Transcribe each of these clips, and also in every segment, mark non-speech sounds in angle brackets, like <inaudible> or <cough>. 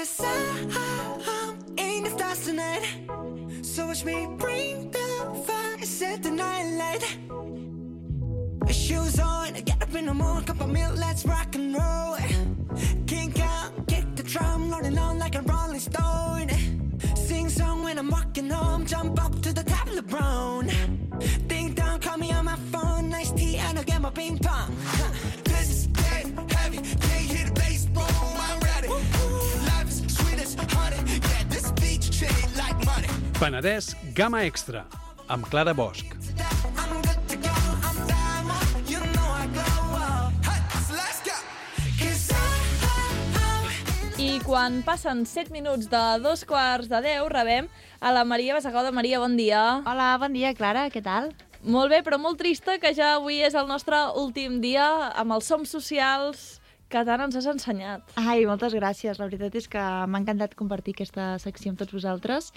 Cause I'm in the stars tonight. So watch me bring the fire, set the night light. Shoes on, get up in the morning, cup of milk, let's rock and roll. Kink out, kick the drum, rolling on like a rolling stone. Sing song when I'm walking home, jump up to the top of the brown. Ding dong, call me on my phone, nice tea, and I'll get my ping pong. Huh. Penedès Gamma Extra, amb Clara Bosch. I quan passen 7 minuts de dos quarts de 10, rebem a la Maria Basagauda. Maria, bon dia. Hola, bon dia, Clara, què tal? Molt bé, però molt trista que ja avui és el nostre últim dia amb els Som Socials que tant ens has ensenyat. Ai, moltes gràcies. La veritat és que m'ha encantat compartir aquesta secció amb tots vosaltres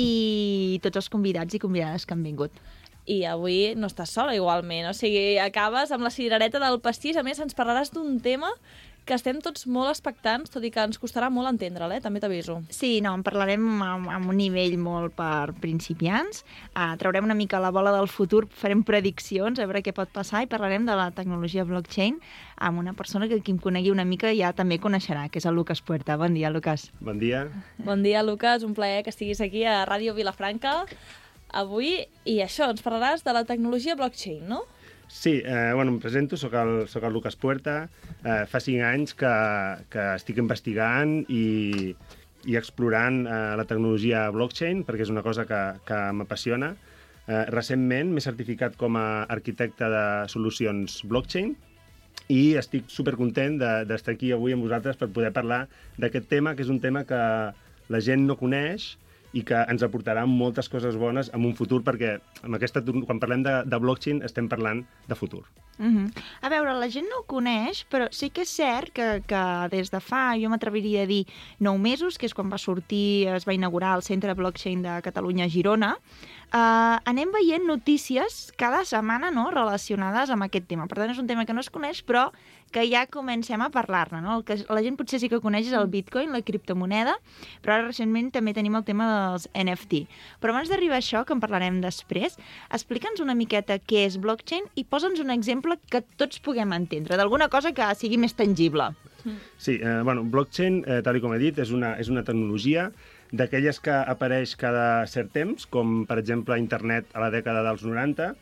i tots els convidats i convidades que han vingut. I avui no estàs sola igualment, o sigui, acabes amb la cirereta del pastís. A més, ens parlaràs d'un tema que estem tots molt expectants, tot i que ens costarà molt entendre'l, eh? també t'aviso. Sí, no, en parlarem amb, amb un nivell molt per principiants. Uh, traurem una mica la bola del futur, farem prediccions, a veure què pot passar i parlarem de la tecnologia blockchain amb una persona que qui em conegui una mica ja també coneixerà, que és el Lucas Puerta. Bon dia, Lucas. Bon dia. Bon dia, Lucas, un plaer que estiguis aquí a Ràdio Vilafranca avui. I això, ens parlaràs de la tecnologia blockchain, no? Sí, eh, bueno, em presento, sóc el, sóc el Lucas Puerta. Eh, fa cinc anys que, que estic investigant i, i explorant eh, la tecnologia blockchain, perquè és una cosa que, que m'apassiona. Eh, recentment m'he certificat com a arquitecte de solucions blockchain i estic supercontent de- d'estar aquí avui amb vosaltres per poder parlar d'aquest tema, que és un tema que la gent no coneix i que ens aportarà moltes coses bones en un futur, perquè amb aquesta, quan parlem de, de blockchain estem parlant de futur. Uh -huh. A veure, la gent no ho coneix, però sí que és cert que, que des de fa, jo m'atreviria a dir, 9 mesos, que és quan va sortir, es va inaugurar el Centre Blockchain de Catalunya a Girona, uh, anem veient notícies cada setmana no, relacionades amb aquest tema. Per tant, és un tema que no es coneix, però que ja comencem a parlar-ne. No? El que la gent potser sí que coneix és el bitcoin, la criptomoneda, però ara recentment també tenim el tema dels NFT. Però abans d'arribar a això, que en parlarem després, explica'ns una miqueta què és blockchain i posa'ns un exemple que tots puguem entendre, d'alguna cosa que sigui més tangible. Sí, eh, bueno, blockchain, eh, tal com he dit, és una, és una tecnologia d'aquelles que apareix cada cert temps, com per exemple internet a la dècada dels 90,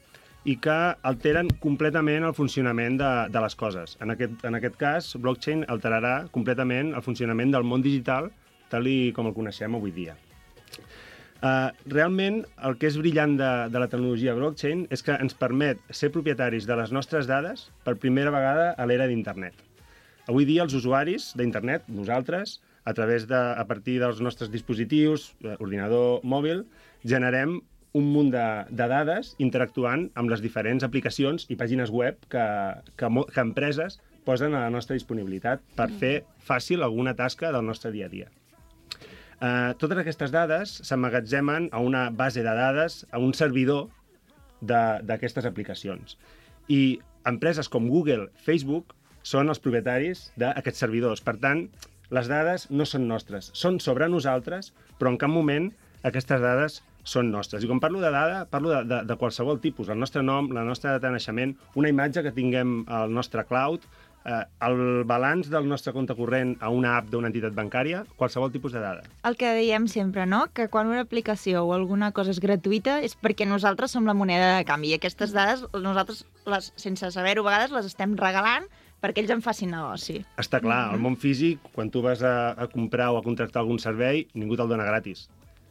i que alteren completament el funcionament de, de les coses. En aquest, en aquest cas, blockchain alterarà completament el funcionament del món digital tal i com el coneixem avui dia. Uh, realment, el que és brillant de, de la tecnologia blockchain és que ens permet ser propietaris de les nostres dades per primera vegada a l'era d'internet. Avui dia els usuaris d'internet, nosaltres, a través de, a partir dels nostres dispositius, eh, ordinador, mòbil, generem un munt de, de dades interactuant amb les diferents aplicacions i pàgines web que, que, que empreses posen a la nostra disponibilitat per fer fàcil alguna tasca del nostre dia a dia. Uh, totes aquestes dades s'emmagatzemen a una base de dades, a un servidor de- d'aquestes aplicacions. I empreses com Google, Facebook, són els propietaris d'aquests servidors. Per tant, les dades no són nostres, són sobre nosaltres, però en cap moment aquestes dades són nostres. I quan parlo de dada, parlo de, de, de qualsevol tipus. El nostre nom, la nostra data de naixement, una imatge que tinguem al nostre cloud, eh, el balanç del nostre compte corrent a una app d'una entitat bancària, qualsevol tipus de dada. El que dèiem sempre, no?, que quan una aplicació o alguna cosa és gratuïta és perquè nosaltres som la moneda de canvi i aquestes dades nosaltres, les, sense saber-ho a vegades, les estem regalant perquè ells en facin negoci. Està clar, al món físic, quan tu vas a, a comprar o a contractar algun servei, ningú te'l dona gratis.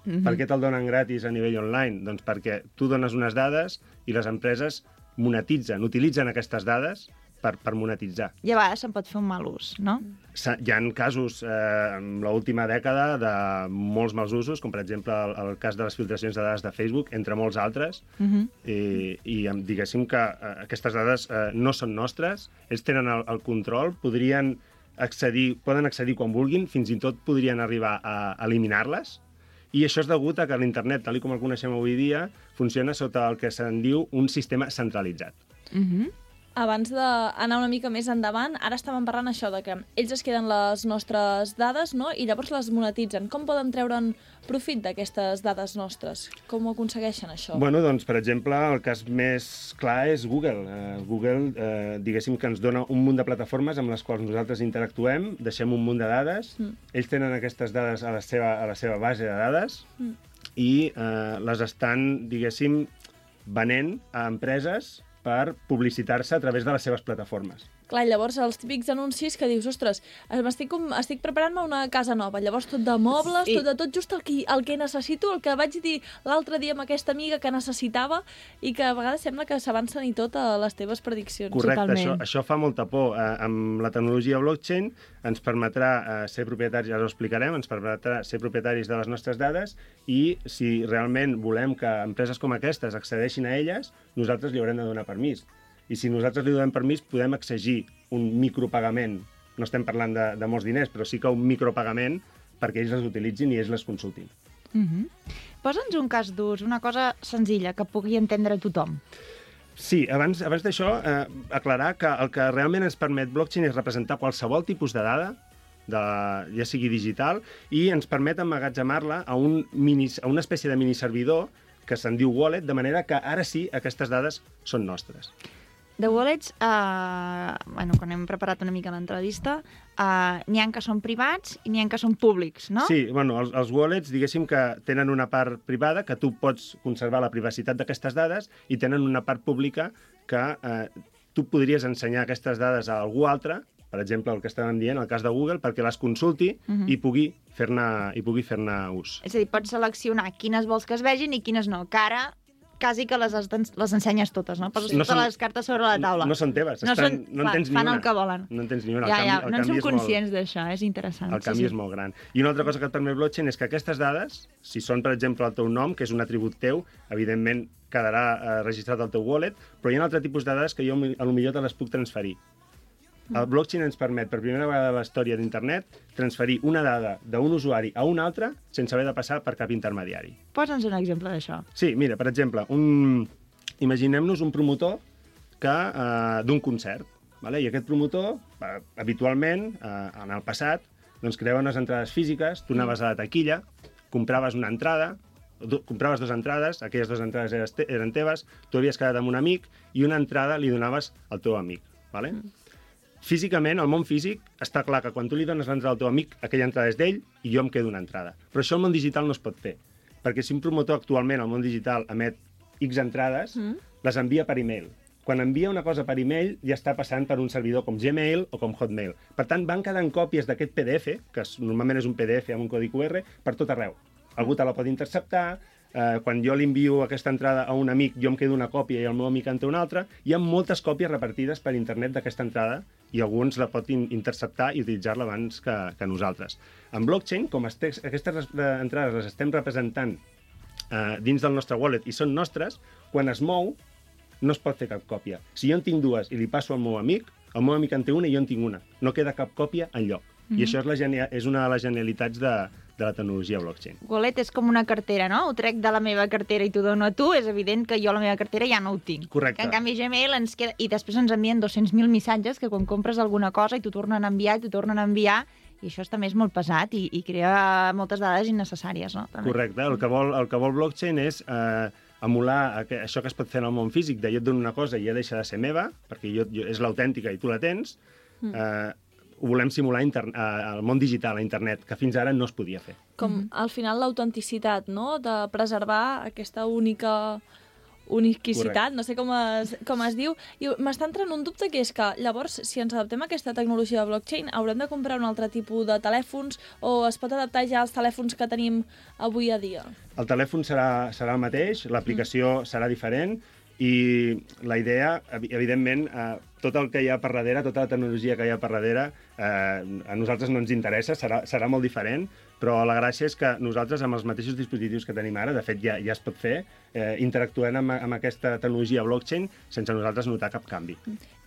Mm -hmm. Per què te'l donen gratis a nivell online? Doncs perquè tu dones unes dades i les empreses monetitzen, utilitzen aquestes dades per, per monetitzar. I a vegades se'n pot fer un mal ús, no? Hi ha casos eh, en l'última dècada de molts mals usos, com per exemple el, el cas de les filtracions de dades de Facebook, entre molts altres, Uh -huh. i, i diguéssim que eh, aquestes dades eh, no són nostres, ells tenen el, el control, podrien accedir, poden accedir quan vulguin, fins i tot podrien arribar a eliminar-les, i això és degut a que l'internet, tal com el coneixem avui dia, funciona sota el que se'n diu un sistema centralitzat. Uh -huh. Abans d'anar una mica més endavant, ara estàvem parlant això de que ells es queden les nostres dades no? i llavors les monetitzen. Com poden treure'n profit d'aquestes dades nostres? Com ho aconsegueixen, això? Bueno, doncs, per exemple, el cas més clar és Google. Uh, Google, uh, diguéssim que ens dona un munt de plataformes amb les quals nosaltres interactuem, deixem un munt de dades, Mm. ells tenen aquestes dades a la seva, a la seva base de dades Mm. i uh, les estan, diguéssim, venent a empreses per publicitar-se a través de les seves plataformes. Clar, llavors els típics anuncis que dius, ostres, estic, com, estic preparant-me una casa nova, llavors tot de mobles, Sí. tot de tot just el que, el que necessito, el que vaig dir l'altre dia amb aquesta amiga que necessitava i que a vegades sembla que s'avancen i tot a les teves prediccions. Correcte, això, Totalment. això fa molta por. Eh, amb la tecnologia blockchain ens permetrà eh, ser propietaris, ja ho explicarem, ens permetrà ser propietaris de les nostres dades i si realment volem que empreses com aquestes accedeixin a elles, nosaltres li haurem de donar permís. I si nosaltres li donem permís, podem exigir un micropagament. No estem parlant de, de molts diners, però sí que un micropagament perquè ells les utilitzin i ells les consultin. Mm -hmm. Posa'ns un cas d'ús, una cosa senzilla que pugui entendre tothom. Sí, abans, abans d'això, eh, aclarar que el que realment ens permet blockchain és representar qualsevol tipus de dada, de, ja sigui digital, i ens permet emmagatzemar-la a, un mini, a una espècie de miniservidor que se'n diu wallet, de manera que ara sí aquestes dades són nostres. De wallets, eh, bueno, quan hem preparat una mica l'entrevista, eh, n'hi ha que són privats i n'hi ha que són públics, no? Sí, bueno, els, els wallets, diguéssim que tenen una part privada, que tu pots conservar la privacitat d'aquestes dades, i tenen una part pública que eh, tu podries ensenyar aquestes dades a algú altre, per exemple, el que estàvem dient, el cas de Google, perquè les consulti Mhm. i pugui fer-ne i pugui fer-ne ús. És a dir, pots seleccionar quines vols que es vegin i quines no, que ara quasi que les, les ensenyes totes, no? Poses No totes són- les cartes sobre la taula. No, no són teves, No estan, són- no en fan- tens ni fan una. el que volen. No en tens ni una. ja, ja, canvi, no en som és molt- conscients d'això, és interessant. El canvi sí, és sí. molt gran. I una altra cosa que et permet blockchain és que aquestes dades, si són, per exemple, el teu nom, que és un atribut teu, evidentment quedarà eh, registrat al teu wallet, però hi ha un altre tipus de dades que jo a lo millor te les puc transferir. El blockchain ens permet, per primera vegada a la història d'internet, transferir una dada d'un usuari a un altre sense haver de passar per cap intermediari. Posa'ns un exemple d'això. Sí, mira, per exemple, un... imaginem-nos un promotor que eh, d'un concert, vale? i aquest promotor, eh, habitualment, eh, en el passat, doncs creava unes entrades físiques, tu anaves a la taquilla, compraves una entrada, do, compraves dues entrades, aquelles dues entrades eres te, eren teves, tu havies quedat amb un amic i una entrada li donaves al teu amic. Vale? Mm. Físicament, al món físic, està clar que quan tu li dones l'entrada al teu amic, aquella entrada és d'ell i jo em quedo una entrada. Però això al món digital no es pot fer. Perquè si un promotor actualment al món digital emet X entrades, mm. les envia per e-mail. Quan envia una cosa per e-mail ja està passant per un servidor com Gmail o com Hotmail. Per tant, van quedant còpies d'aquest PDF, que normalment és un PDF amb un codi QR, per tot arreu. Algú te la pot interceptar, eh, quan jo li envio aquesta entrada a un amic, jo em quedo una còpia i el meu amic en té una altra. Hi ha moltes còpies repartides per internet d'aquesta entrada i alguns la pot in interceptar i utilitzar-la abans que, que nosaltres. En blockchain, com este, aquestes entrades les estem representant eh, dins del nostre wallet i són nostres, quan es mou no es pot fer cap còpia. Si jo en tinc dues i li passo al meu amic, el meu amic en té una i jo en tinc una. No queda cap còpia en lloc. Mm -hmm. I això és, la és una de les genialitats de, de la tecnologia blockchain. Wallet és com una cartera, no? Ho trec de la meva cartera i t'ho dono a tu, és evident que jo la meva cartera ja no ho tinc. Correcte. Que en canvi Gmail ens queda... I després ens envien 200.000 missatges que quan compres alguna cosa i t'ho tornen a enviar i t'ho tornen a enviar i això també és molt pesat i, i crea moltes dades innecessàries, no? També. Correcte. El que vol, el que vol blockchain és eh, emular això que es pot fer en el món físic, de jo et dono una cosa i ja deixa de ser meva, perquè jo, jo, és l'autèntica i tu la tens, eh, ho volem simular al món digital, a internet, que fins ara no es podia fer. Com al final l'autenticitat, no? De preservar aquesta única uniquicitat, Correcte. no sé com es, com es diu. I m'està entrant un dubte que és que, llavors, si ens adaptem a aquesta tecnologia de blockchain, haurem de comprar un altre tipus de telèfons o es pot adaptar ja als telèfons que tenim avui a dia? El telèfon serà, serà el mateix, l'aplicació mm. serà diferent i la idea, evi- evidentment, eh, tot el que hi ha per darrere, tota la tecnologia que hi ha per darrere, eh, a nosaltres no ens interessa, serà, serà molt diferent, però la gràcia és que nosaltres, amb els mateixos dispositius que tenim ara, de fet ja, ja es pot fer, eh, interactuem amb, amb aquesta tecnologia blockchain sense nosaltres notar cap canvi.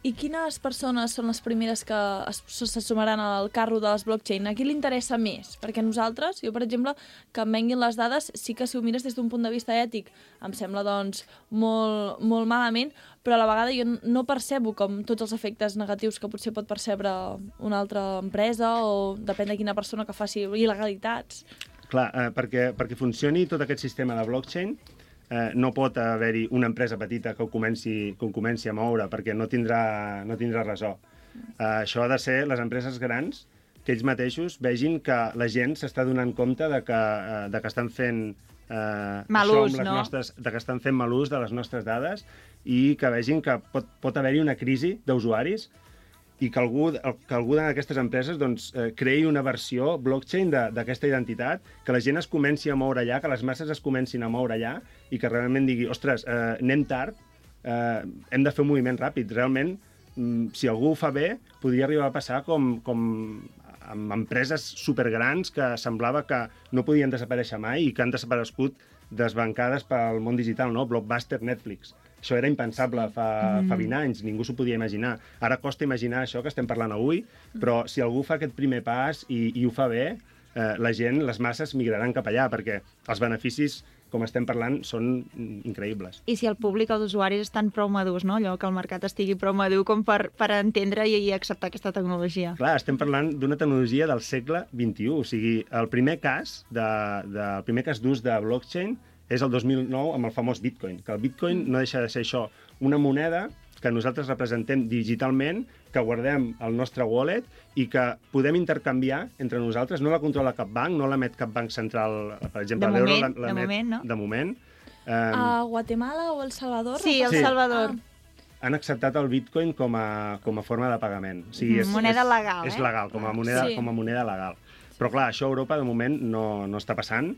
I quines persones són les primeres que es- se sumaran al carro de les blockchain? A qui li interessa més? Perquè nosaltres, jo per exemple, que em venguin les dades, sí que si ho mires des d'un punt de vista ètic, em sembla doncs molt, molt malament, però a la vegada jo no percebo com tots els efectes negatius que potser pot percebre una altra empresa o depèn de quina persona que faci il·legalitats. Clar, eh, perquè, perquè funcioni tot aquest sistema de blockchain, eh, no pot haver-hi una empresa petita que ho comenci, que ho comenci a moure, perquè no tindrà, no tindrà resó. Eh, això ha de ser les empreses grans que ells mateixos vegin que la gent s'està donant compte de que, eh, de que estan fent eh, Mal ús, no? nostres, de que estan fent mal ús de les nostres dades i que vegin que pot, pot haver-hi una crisi d'usuaris i que algú, que algú d'aquestes empreses doncs, eh, creï una versió blockchain d'aquesta identitat, que la gent es comenci a moure allà, que les masses es comencin a moure allà i que realment digui, ostres, eh, anem tard, eh, hem de fer un moviment ràpid. Realment, mm, si algú ho fa bé, podria arribar a passar com, com amb empreses supergrans que semblava que no podien desaparèixer mai i que han desaparegut desbancades pel món digital, no? Blockbuster, Netflix. Això era impensable fa, mm. fa 20 anys, ningú s'ho podia imaginar. Ara costa imaginar això que estem parlant avui, però si algú fa aquest primer pas i, i ho fa bé, eh, la gent, les masses, migraran cap allà, perquè els beneficis, com estem parlant, són mm, increïbles. I si el públic, els usuaris, estan prou madurs, no? allò que el mercat estigui prou madur com per, per entendre i, i acceptar aquesta tecnologia. Clar, estem parlant d'una tecnologia del segle XXI. O sigui, el primer cas de, de, el primer cas d'ús de blockchain és el 2009 amb el famós Bitcoin, que el Bitcoin no deixa de ser això, una moneda que nosaltres representem digitalment, que guardem al nostre wallet i que podem intercanviar entre nosaltres. No la controla cap banc, no l'emet cap banc central, per exemple, l'euro l'emet- de moment, no? De moment. Eh, A Guatemala o El Salvador? Sí, El Sí. Salvador. Ah, han acceptat el bitcoin com a, com a forma de pagament. O sigui, és, Mhm, moneda és, legal, És eh? legal, com a moneda, Sí. com a moneda legal. Però clar, això a Europa de moment no, no està passant.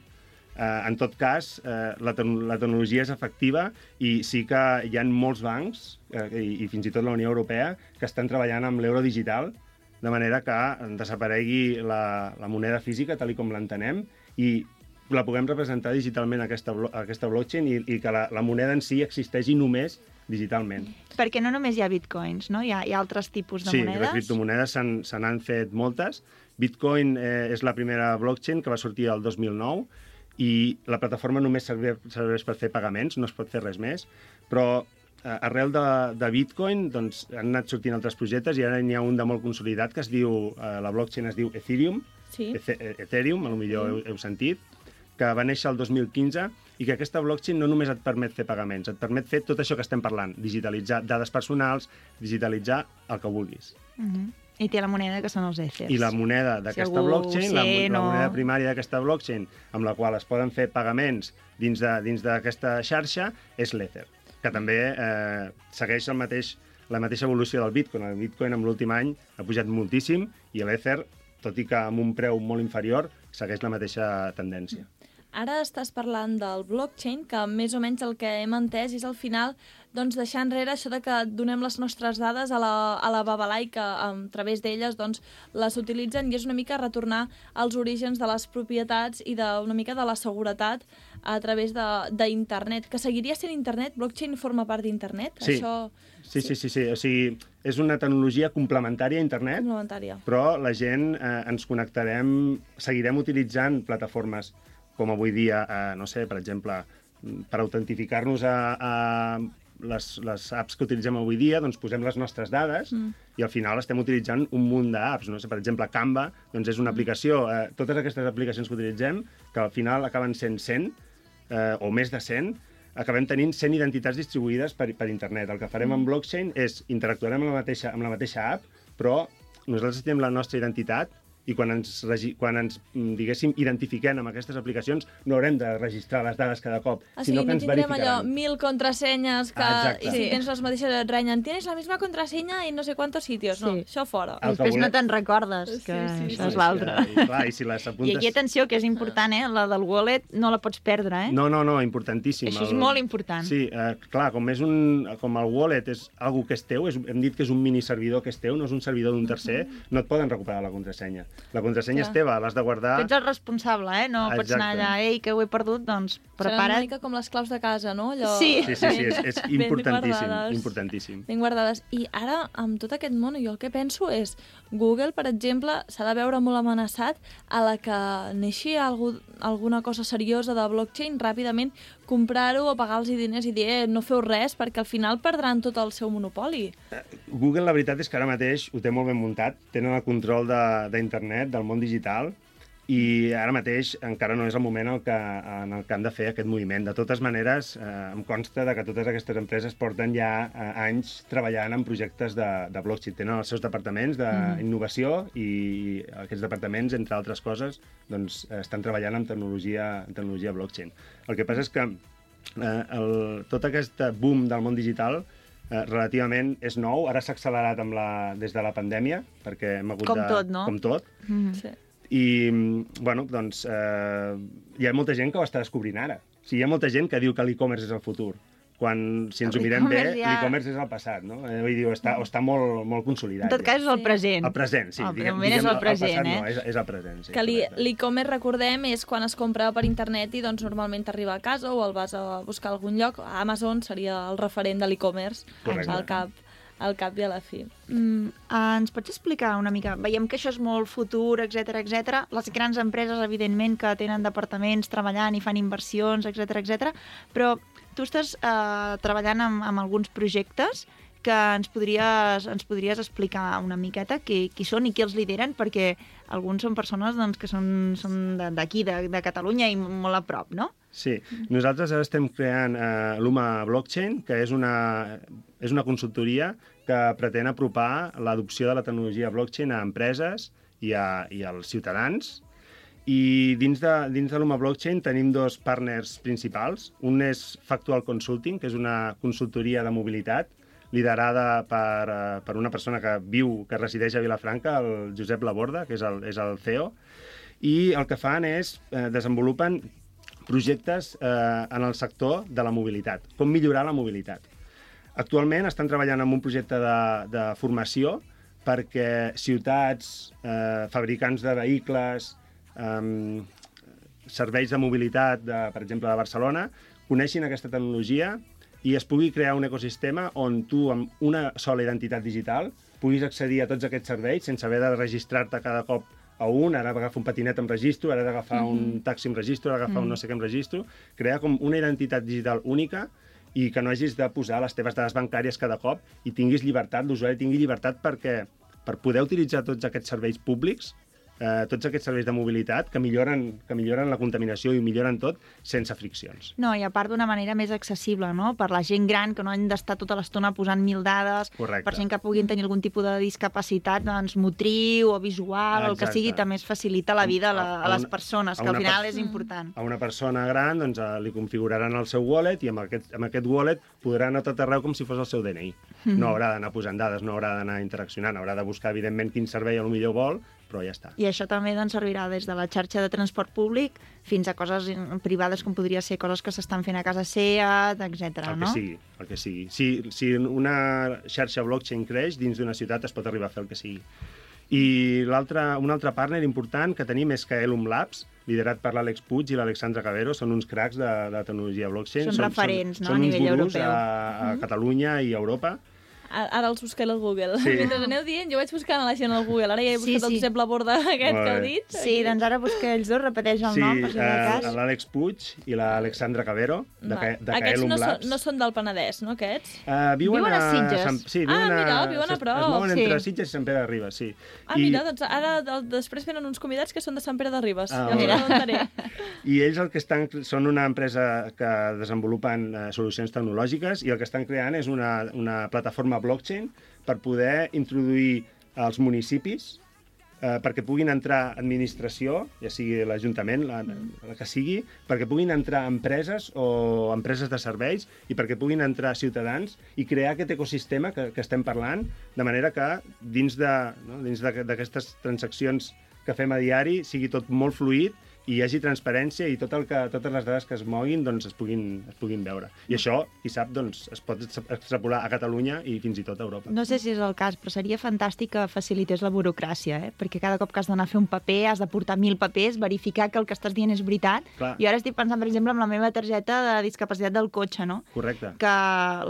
Eh, en tot cas, eh, la, tec- la tecnologia és efectiva i sí que hi ha molts bancs, eh, i, i fins i tot la Unió Europea, que estan treballant amb l'euro digital, de manera que desaparegui la, la moneda física tal i com l'entenem i la puguem representar digitalment aquesta, aquesta blockchain i, i que la, la moneda en si existeixi només digitalment. Perquè no només hi ha bitcoins, no? Hi ha, hi ha altres tipus de sí, monedes. de criptomonedes se n'han- se n'han fet moltes. Bitcoin eh, és la primera blockchain que va sortir el 2009 i la plataforma només serveix, serveix per fer pagaments, no es pot fer res més, però eh, arrel de, de Bitcoin doncs, han anat sortint altres projectes i ara n'hi ha un de molt consolidat que es diu, eh, la blockchain es diu Ethereum, Sí. Ethe- eh, Ethereum, a lo millor heu, heu sentit, que va néixer el 2015 i que aquesta blockchain no només et permet fer pagaments, et permet fer tot això que estem parlant, digitalitzar dades personals, digitalitzar el que vulguis. Mhm. I té la moneda que són els èthers. I la moneda d'aquesta algú blockchain, la, sé, la no- moneda primària d'aquesta blockchain, amb la qual es poden fer pagaments dins de- dins d'aquesta xarxa, és l'Ether, que també eh, segueix el mateix, la mateixa evolució del Bitcoin. El Bitcoin en l'últim any ha pujat moltíssim i l'Ether, tot i que amb un preu molt inferior, segueix la mateixa tendència. Ara estàs parlant del blockchain, que més o menys el que hem entès és al final doncs, deixar enrere això de que donem les nostres dades a la, a la Babalai, que a través d'elles doncs, les utilitzen i és una mica retornar als orígens de les propietats i de, una mica de la seguretat a través de- d'internet, que seguiria sent internet? Blockchain forma part d'internet? Sí. Això Sí, sí, sí, sí. O sigui, és una tecnologia complementària a internet, complementària. però la gent eh, ens connectarem, seguirem utilitzant plataformes com avui dia, eh, no sé, per exemple, per autentificar-nos a, a les, les apps que utilitzem avui dia, doncs posem les nostres dades mm. i al final estem utilitzant un munt d'apps. No per exemple, Canva doncs és una aplicació. Eh, totes aquestes aplicacions que utilitzem, que al final acaben sent 100 eh, o més de 100, acabem tenint 100 identitats distribuïdes per, per internet. El que farem amb blockchain és interactuarem amb la mateixa, amb la mateixa app, però nosaltres tenim la nostra identitat i quan ens, quan ens mm, diguéssim, identifiquem amb aquestes aplicacions, no haurem de registrar les dades cada cop, O sigui, sinó que no ens tindrem allò, verificaran. mil contrasenyes que... Ah, exacte. I si Sí. tens les mateixes et renyen, tienes la misma contraseña en no sé quantos sitios. No, Sí. això fora. El que Després no volem- te'n recordes, Sí, que sí, això sí. és l'altre. I, clar, i si les I apuntes... aquí, atenció, que és important, eh? La del wallet no la pots perdre, eh? No, no, no, importantíssim. Això és molt important. Sí, eh, clar, com, és un, com el wallet és algo que és teu, és, hem dit que és un mini servidor que és teu, no és un servidor d'un tercer, <laughs> no et poden recuperar la contrasenya. La contrasenya Clar. és teva, l'has de guardar... Tu ets el responsable, eh? No pots anar Exacte. allà, ei, que ho he perdut, doncs Seran una prepara't. mica com les claus de casa, no? Allò... Sí. Sí, sí, sí, és, és <laughs> Ben importantíssim, guardades. importantíssim. ben guardades. I ara, amb tot aquest món, jo el que penso és Google, per exemple, s'ha de veure molt amenaçat a la que neixi algú, alguna cosa seriosa de blockchain, ràpidament comprar-ho o pagar-los diners i dir eh, no feu res, perquè al final perdran tot el seu monopoli. Google, la veritat és que ara mateix ho té molt ben muntat, tenen el control d'internet, de, del món digital, i ara mateix encara no és el moment en el que, en el que han de fer aquest moviment. De totes maneres, eh, em consta de que totes aquestes empreses porten ja eh, anys treballant en projectes de, de blockchain. Tenen els seus departaments d'innovació i aquests departaments, entre altres coses, doncs, estan treballant en tecnologia, en tecnologia blockchain. El que passa és que eh, el, tot aquest boom del món digital eh, relativament és nou, ara s'ha accelerat amb la, des de la pandèmia, perquè hem hagut Com de... tot, no? Com tot. Mhm. Sí. I, bueno, doncs, eh, hi ha molta gent que ho està descobrint ara. O sigui, hi ha molta gent que diu que l'e-commerce és el futur, quan, si ens ho mirem bé, L'e-commerce ja- l'e-commerce és el passat, no? Eh, vull dir, està, està molt, molt consolidat. En tot cas, és el present. El present, sí. El diguem- moment és diguem el present, passat, eh? No, és, és el present, sí. que l'e-commerce, recordem, és quan es compra per internet i doncs normalment t'arriba a casa o el vas a buscar a algun lloc. Amazon seria el referent de l'e-commerce Correcte. al cap, al cap i a la fi. Mm, ens pots explicar una mica? Veiem que això és molt futur, etc etc. Les grans empreses, evidentment, que tenen departaments treballant i fan inversions, etc etc. però tu estàs uh, treballant amb, amb alguns projectes que ens podries, ens podries explicar una miqueta qui, qui són i qui els lideren, perquè alguns són persones doncs, que són, són d'aquí, de, de Catalunya i molt a prop, no? Sí, nosaltres ara estem creant eh, l'UMA Blockchain, que és una, és una consultoria que pretén apropar l'adopció de la tecnologia blockchain a empreses i, a, i als ciutadans. I dins de, dins de l'UMA Blockchain tenim dos partners principals. Un és Factual Consulting, que és una consultoria de mobilitat liderada per, eh, per una persona que viu, que resideix a Vilafranca, el Josep Laborda, que és el, és el CEO, i el que fan és eh, desenvolupen projectes eh, en el sector de la mobilitat, com millorar la mobilitat. Actualment estan treballant en un projecte de, de formació perquè ciutats, eh, fabricants de vehicles, eh, serveis de mobilitat, de, per exemple, de Barcelona, coneixin aquesta tecnologia i es pugui crear un ecosistema on tu, amb una sola identitat digital, puguis accedir a tots aquests serveis sense haver de registrar-te cada cop a un, ara d'agafar un patinet amb registro, ara d'agafar mm -hmm. un taxi amb registro, ara d'agafar mm -hmm. un no sé què amb registro, crear com una identitat digital única i que no hagis de posar les teves dades bancàries cada cop i tinguis llibertat, l'usuari tingui llibertat perquè per poder utilitzar tots aquests serveis públics, eh, tots aquests serveis de mobilitat que milloren, que milloren la contaminació i milloren tot sense friccions. No, i a part d'una manera més accessible, no? Per la gent gran, que no han d'estar tota l'estona posant mil dades, Correcte. per gent que puguin tenir algun tipus de discapacitat doncs, motriu o visual, o el que Exacte. sigui, també es facilita la vida a, la, A- a les persones, a que al final per- és important. A una persona gran doncs, eh, li configuraran el seu wallet i amb aquest, amb aquest wallet podrà anar a tot arreu com si fos el seu DNI. <laughs> No haurà d'anar posant dades, no haurà d'anar interaccionant, haurà de buscar, evidentment, quin servei a lo millor vol, però ja està. I això també doncs, servirà des de la xarxa de transport públic fins a coses privades com podria ser coses que s'estan fent a casa SEAT, etc. El no? que sigui, el que sigui. Si, si una xarxa blockchain creix, dins d'una ciutat es pot arribar a fer el que sigui. I l'altre, un altre partner important que tenim és Kaelum Labs, liderat per l'Àlex Puig i l'Alexandra Cabero, són uns cracs de, de tecnologia blockchain. Són referents, no, a són uns nivell gurus europeu. A, a Catalunya i a Europa. A- Ara els busquem al Google. Sí. <laughs> Mentre aneu dient, jo vaig buscant a la gent al Google. Ara ja he Sí, buscat sí. el Josep Laborda <laughs> aquest que heu dit. Sí, doncs ara busca ells dos, repeteix el sí, nom, per si de eh, cas. l'Àlex Puig i l'Alexandra Cabero, de, Va. Ca- de Aquests Kaelum no, són, Labs. no són del Penedès, no, aquests? Uh, viuen, Viuen a Sitges. Sant, sí, Ah, viuen mira, a, viuen a prop. Es mouen entre Sí. Sitges i Sant Pere de Ribes, sí. Ah, mira, doncs ara de, després venen uns convidats que són de Sant Pere de Ribes. Ah, ja mira. I ells el que estan, són una empresa que desenvolupen eh, solucions tecnològiques i el que estan creant és una, una plataforma blockchain per poder introduir als municipis eh, perquè puguin entrar administració, ja sigui l'Ajuntament, la, la que sigui, perquè puguin entrar empreses o empreses de serveis i perquè puguin entrar ciutadans i crear aquest ecosistema que, que estem parlant, de manera que dins de- no, dins d'aquestes transaccions que fem a diari sigui tot molt fluid i hi hagi transparència i tot el que, totes les dades que es moguin doncs, es, puguin, es puguin veure. I això, qui sap, doncs, es pot extrapolar a Catalunya i fins i tot a Europa. No sé si és el cas, però seria fantàstic que facilités la burocràcia, eh? perquè cada cop que has d'anar a fer un paper has de portar mil papers, verificar que el que estàs dient és veritat. Clar. I ara estic pensant, per exemple, en la meva targeta de discapacitat del cotxe, no? Correcte. que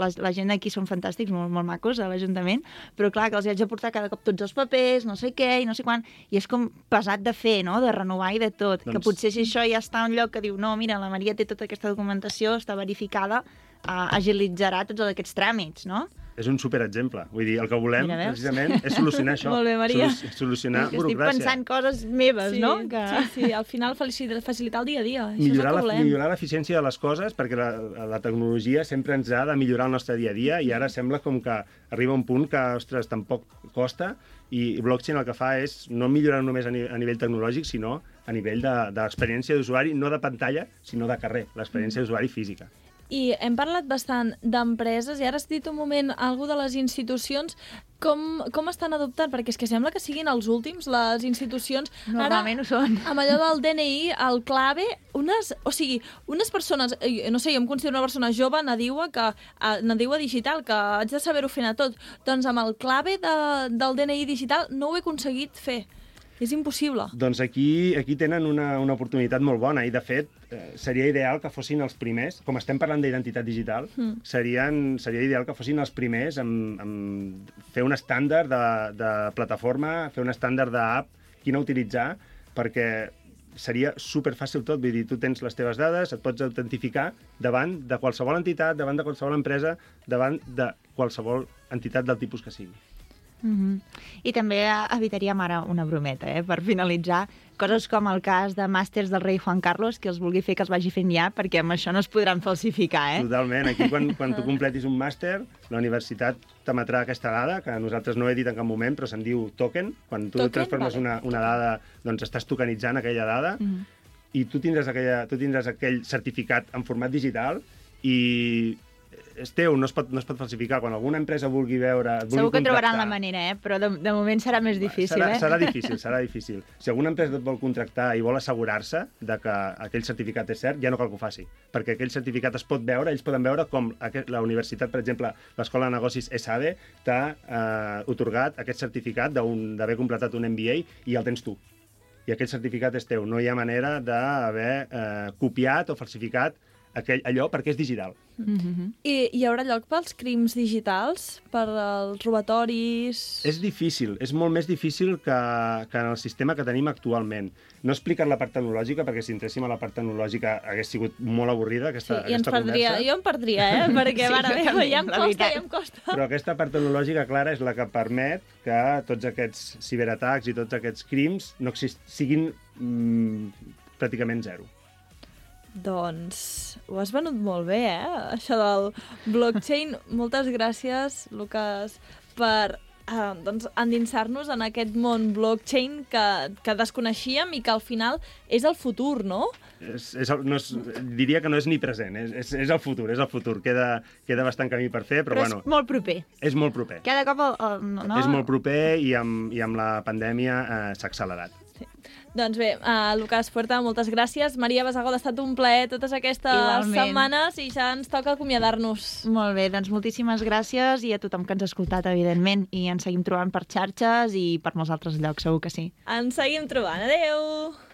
la, la gent d'aquí són fantàstics, molt, molt macos, a l'Ajuntament, però clar, que els hi haig de portar cada cop tots els papers, no sé què, i no sé quan, i és com pesat de fer, no?, de renovar i de tot, doncs... que potser si això ja està en un lloc que diu, no, mira, la Maria té tota aquesta documentació, està verificada, uh, agilitzarà tots aquests tràmits, no? És un superexemple. Vull dir, el que volem, Mira, veus? precisament, és solucionar <laughs> això. Molt bé, Maria. Solu- solucionar estic burocràcia. pensant coses meves, sí, no? Que... sí, sí, al final facilitar, facilitar el dia a dia. Això millorar és el la, que volem. millorar l'eficiència de les coses, perquè la, la tecnologia sempre ens ha de millorar el nostre dia a dia i ara sembla com que arriba un punt que, ostres, tampoc costa i blockchain el que fa és no millorar només a, ni, a nivell tecnològic, sinó a nivell de- d'experiència d'usuari, no de pantalla, sinó de carrer, l'experiència d'usuari física. I hem parlat bastant d'empreses i ara has dit un moment algú de les institucions. Com, com estan adoptant? Perquè és que sembla que siguin els últims, les institucions. Normalment ho són. Amb allò del DNI, el clave, unes, o sigui, unes persones, eh, no sé, jo em considero una persona jove, nadiua, que, eh, nadiua digital, que haig de saber-ho fer a tot. Doncs amb el clave de, del DNI digital no ho he aconseguit fer. És impossible. Doncs aquí, aquí tenen una, una oportunitat molt bona i, de fet, eh, seria ideal que fossin els primers, com estem parlant d'identitat digital, mm. serien, seria ideal que fossin els primers en, en fer un estàndard de, de plataforma, fer un estàndard d'app, quina utilitzar, perquè seria super fàcil tot, vull dir, tu tens les teves dades, et pots autentificar davant de qualsevol entitat, davant de qualsevol empresa, davant de qualsevol entitat del tipus que sigui. Mm -hmm. I també evitaríem ara una brometa, eh, per finalitzar, coses com el cas de màsters del rei Juan Carlos, que els vulgui fer que els vagi fent ja, perquè amb això no es podran falsificar, eh? Totalment. Aquí, quan, <laughs> quan tu completis un màster, la universitat t'emetrà aquesta dada, que nosaltres no he dit en cap moment, però se'n diu token. Quan tu Token? transformes Vale. una, una dada, doncs estàs tokenitzant aquella dada, Mhm. i tu tindràs, aquella, tu tindràs aquell certificat en format digital i és teu, no es pot, no es pot falsificar. Quan alguna empresa vulgui veure... vulgui Segur que trobaran la manera, eh? Però de, de moment serà més difícil, serà, eh? Serà <laughs> difícil, serà difícil. Si alguna empresa et vol contractar i vol assegurar-se de que aquell certificat és cert, ja no cal que ho faci, perquè aquell certificat es pot veure, ells poden veure com aquest, la universitat, per exemple, l'Escola de Negocis SAD, t'ha eh, otorgat aquest certificat d'haver completat un MBA i el tens tu. I aquest certificat és teu. No hi ha manera d'haver eh, copiat o falsificat aquell, allò perquè és digital. Mm -hmm. I hi haurà lloc pels crims digitals, per als robatoris... És difícil, és molt més difícil que, que en el sistema que tenim actualment. No he explicat la part tecnològica, perquè si entréssim a la part tecnològica hagués sigut molt avorrida Sí, aquesta, i ens aquesta perdria, conversa. jo em perdria, eh? <laughs> Perquè, Sí, mare jo meva, ja em la costa, ja em costa. Però aquesta part tecnològica clara és la que permet que tots aquests ciberatacs i tots aquests crims no siguin mm, pràcticament zero. Doncs ho has venut molt bé, eh? Això del blockchain. Moltes gràcies, Lucas, per eh, doncs, endinsar-nos en aquest món blockchain que, que desconeixíem i que al final és el futur, no? És, és, el- no és, diria que no és ni present, és, és, és el futur, és el futur. Queda, queda bastant camí per fer, però, Però bueno, és molt proper. és molt proper. Cada cop el, el, no, no? És molt proper i amb, i amb la pandèmia eh, s'ha accelerat. Doncs bé, uh, Lucas Puerta, moltes gràcies. Maria Basagol, ha estat un plaer totes aquestes Igualment. setmanes i ja ens toca acomiadar-nos. Molt bé, doncs moltíssimes gràcies i a tothom que ens ha escoltat, evidentment. I ens seguim trobant per xarxes i per molts altres llocs, segur que sí. Ens seguim trobant. Adeu!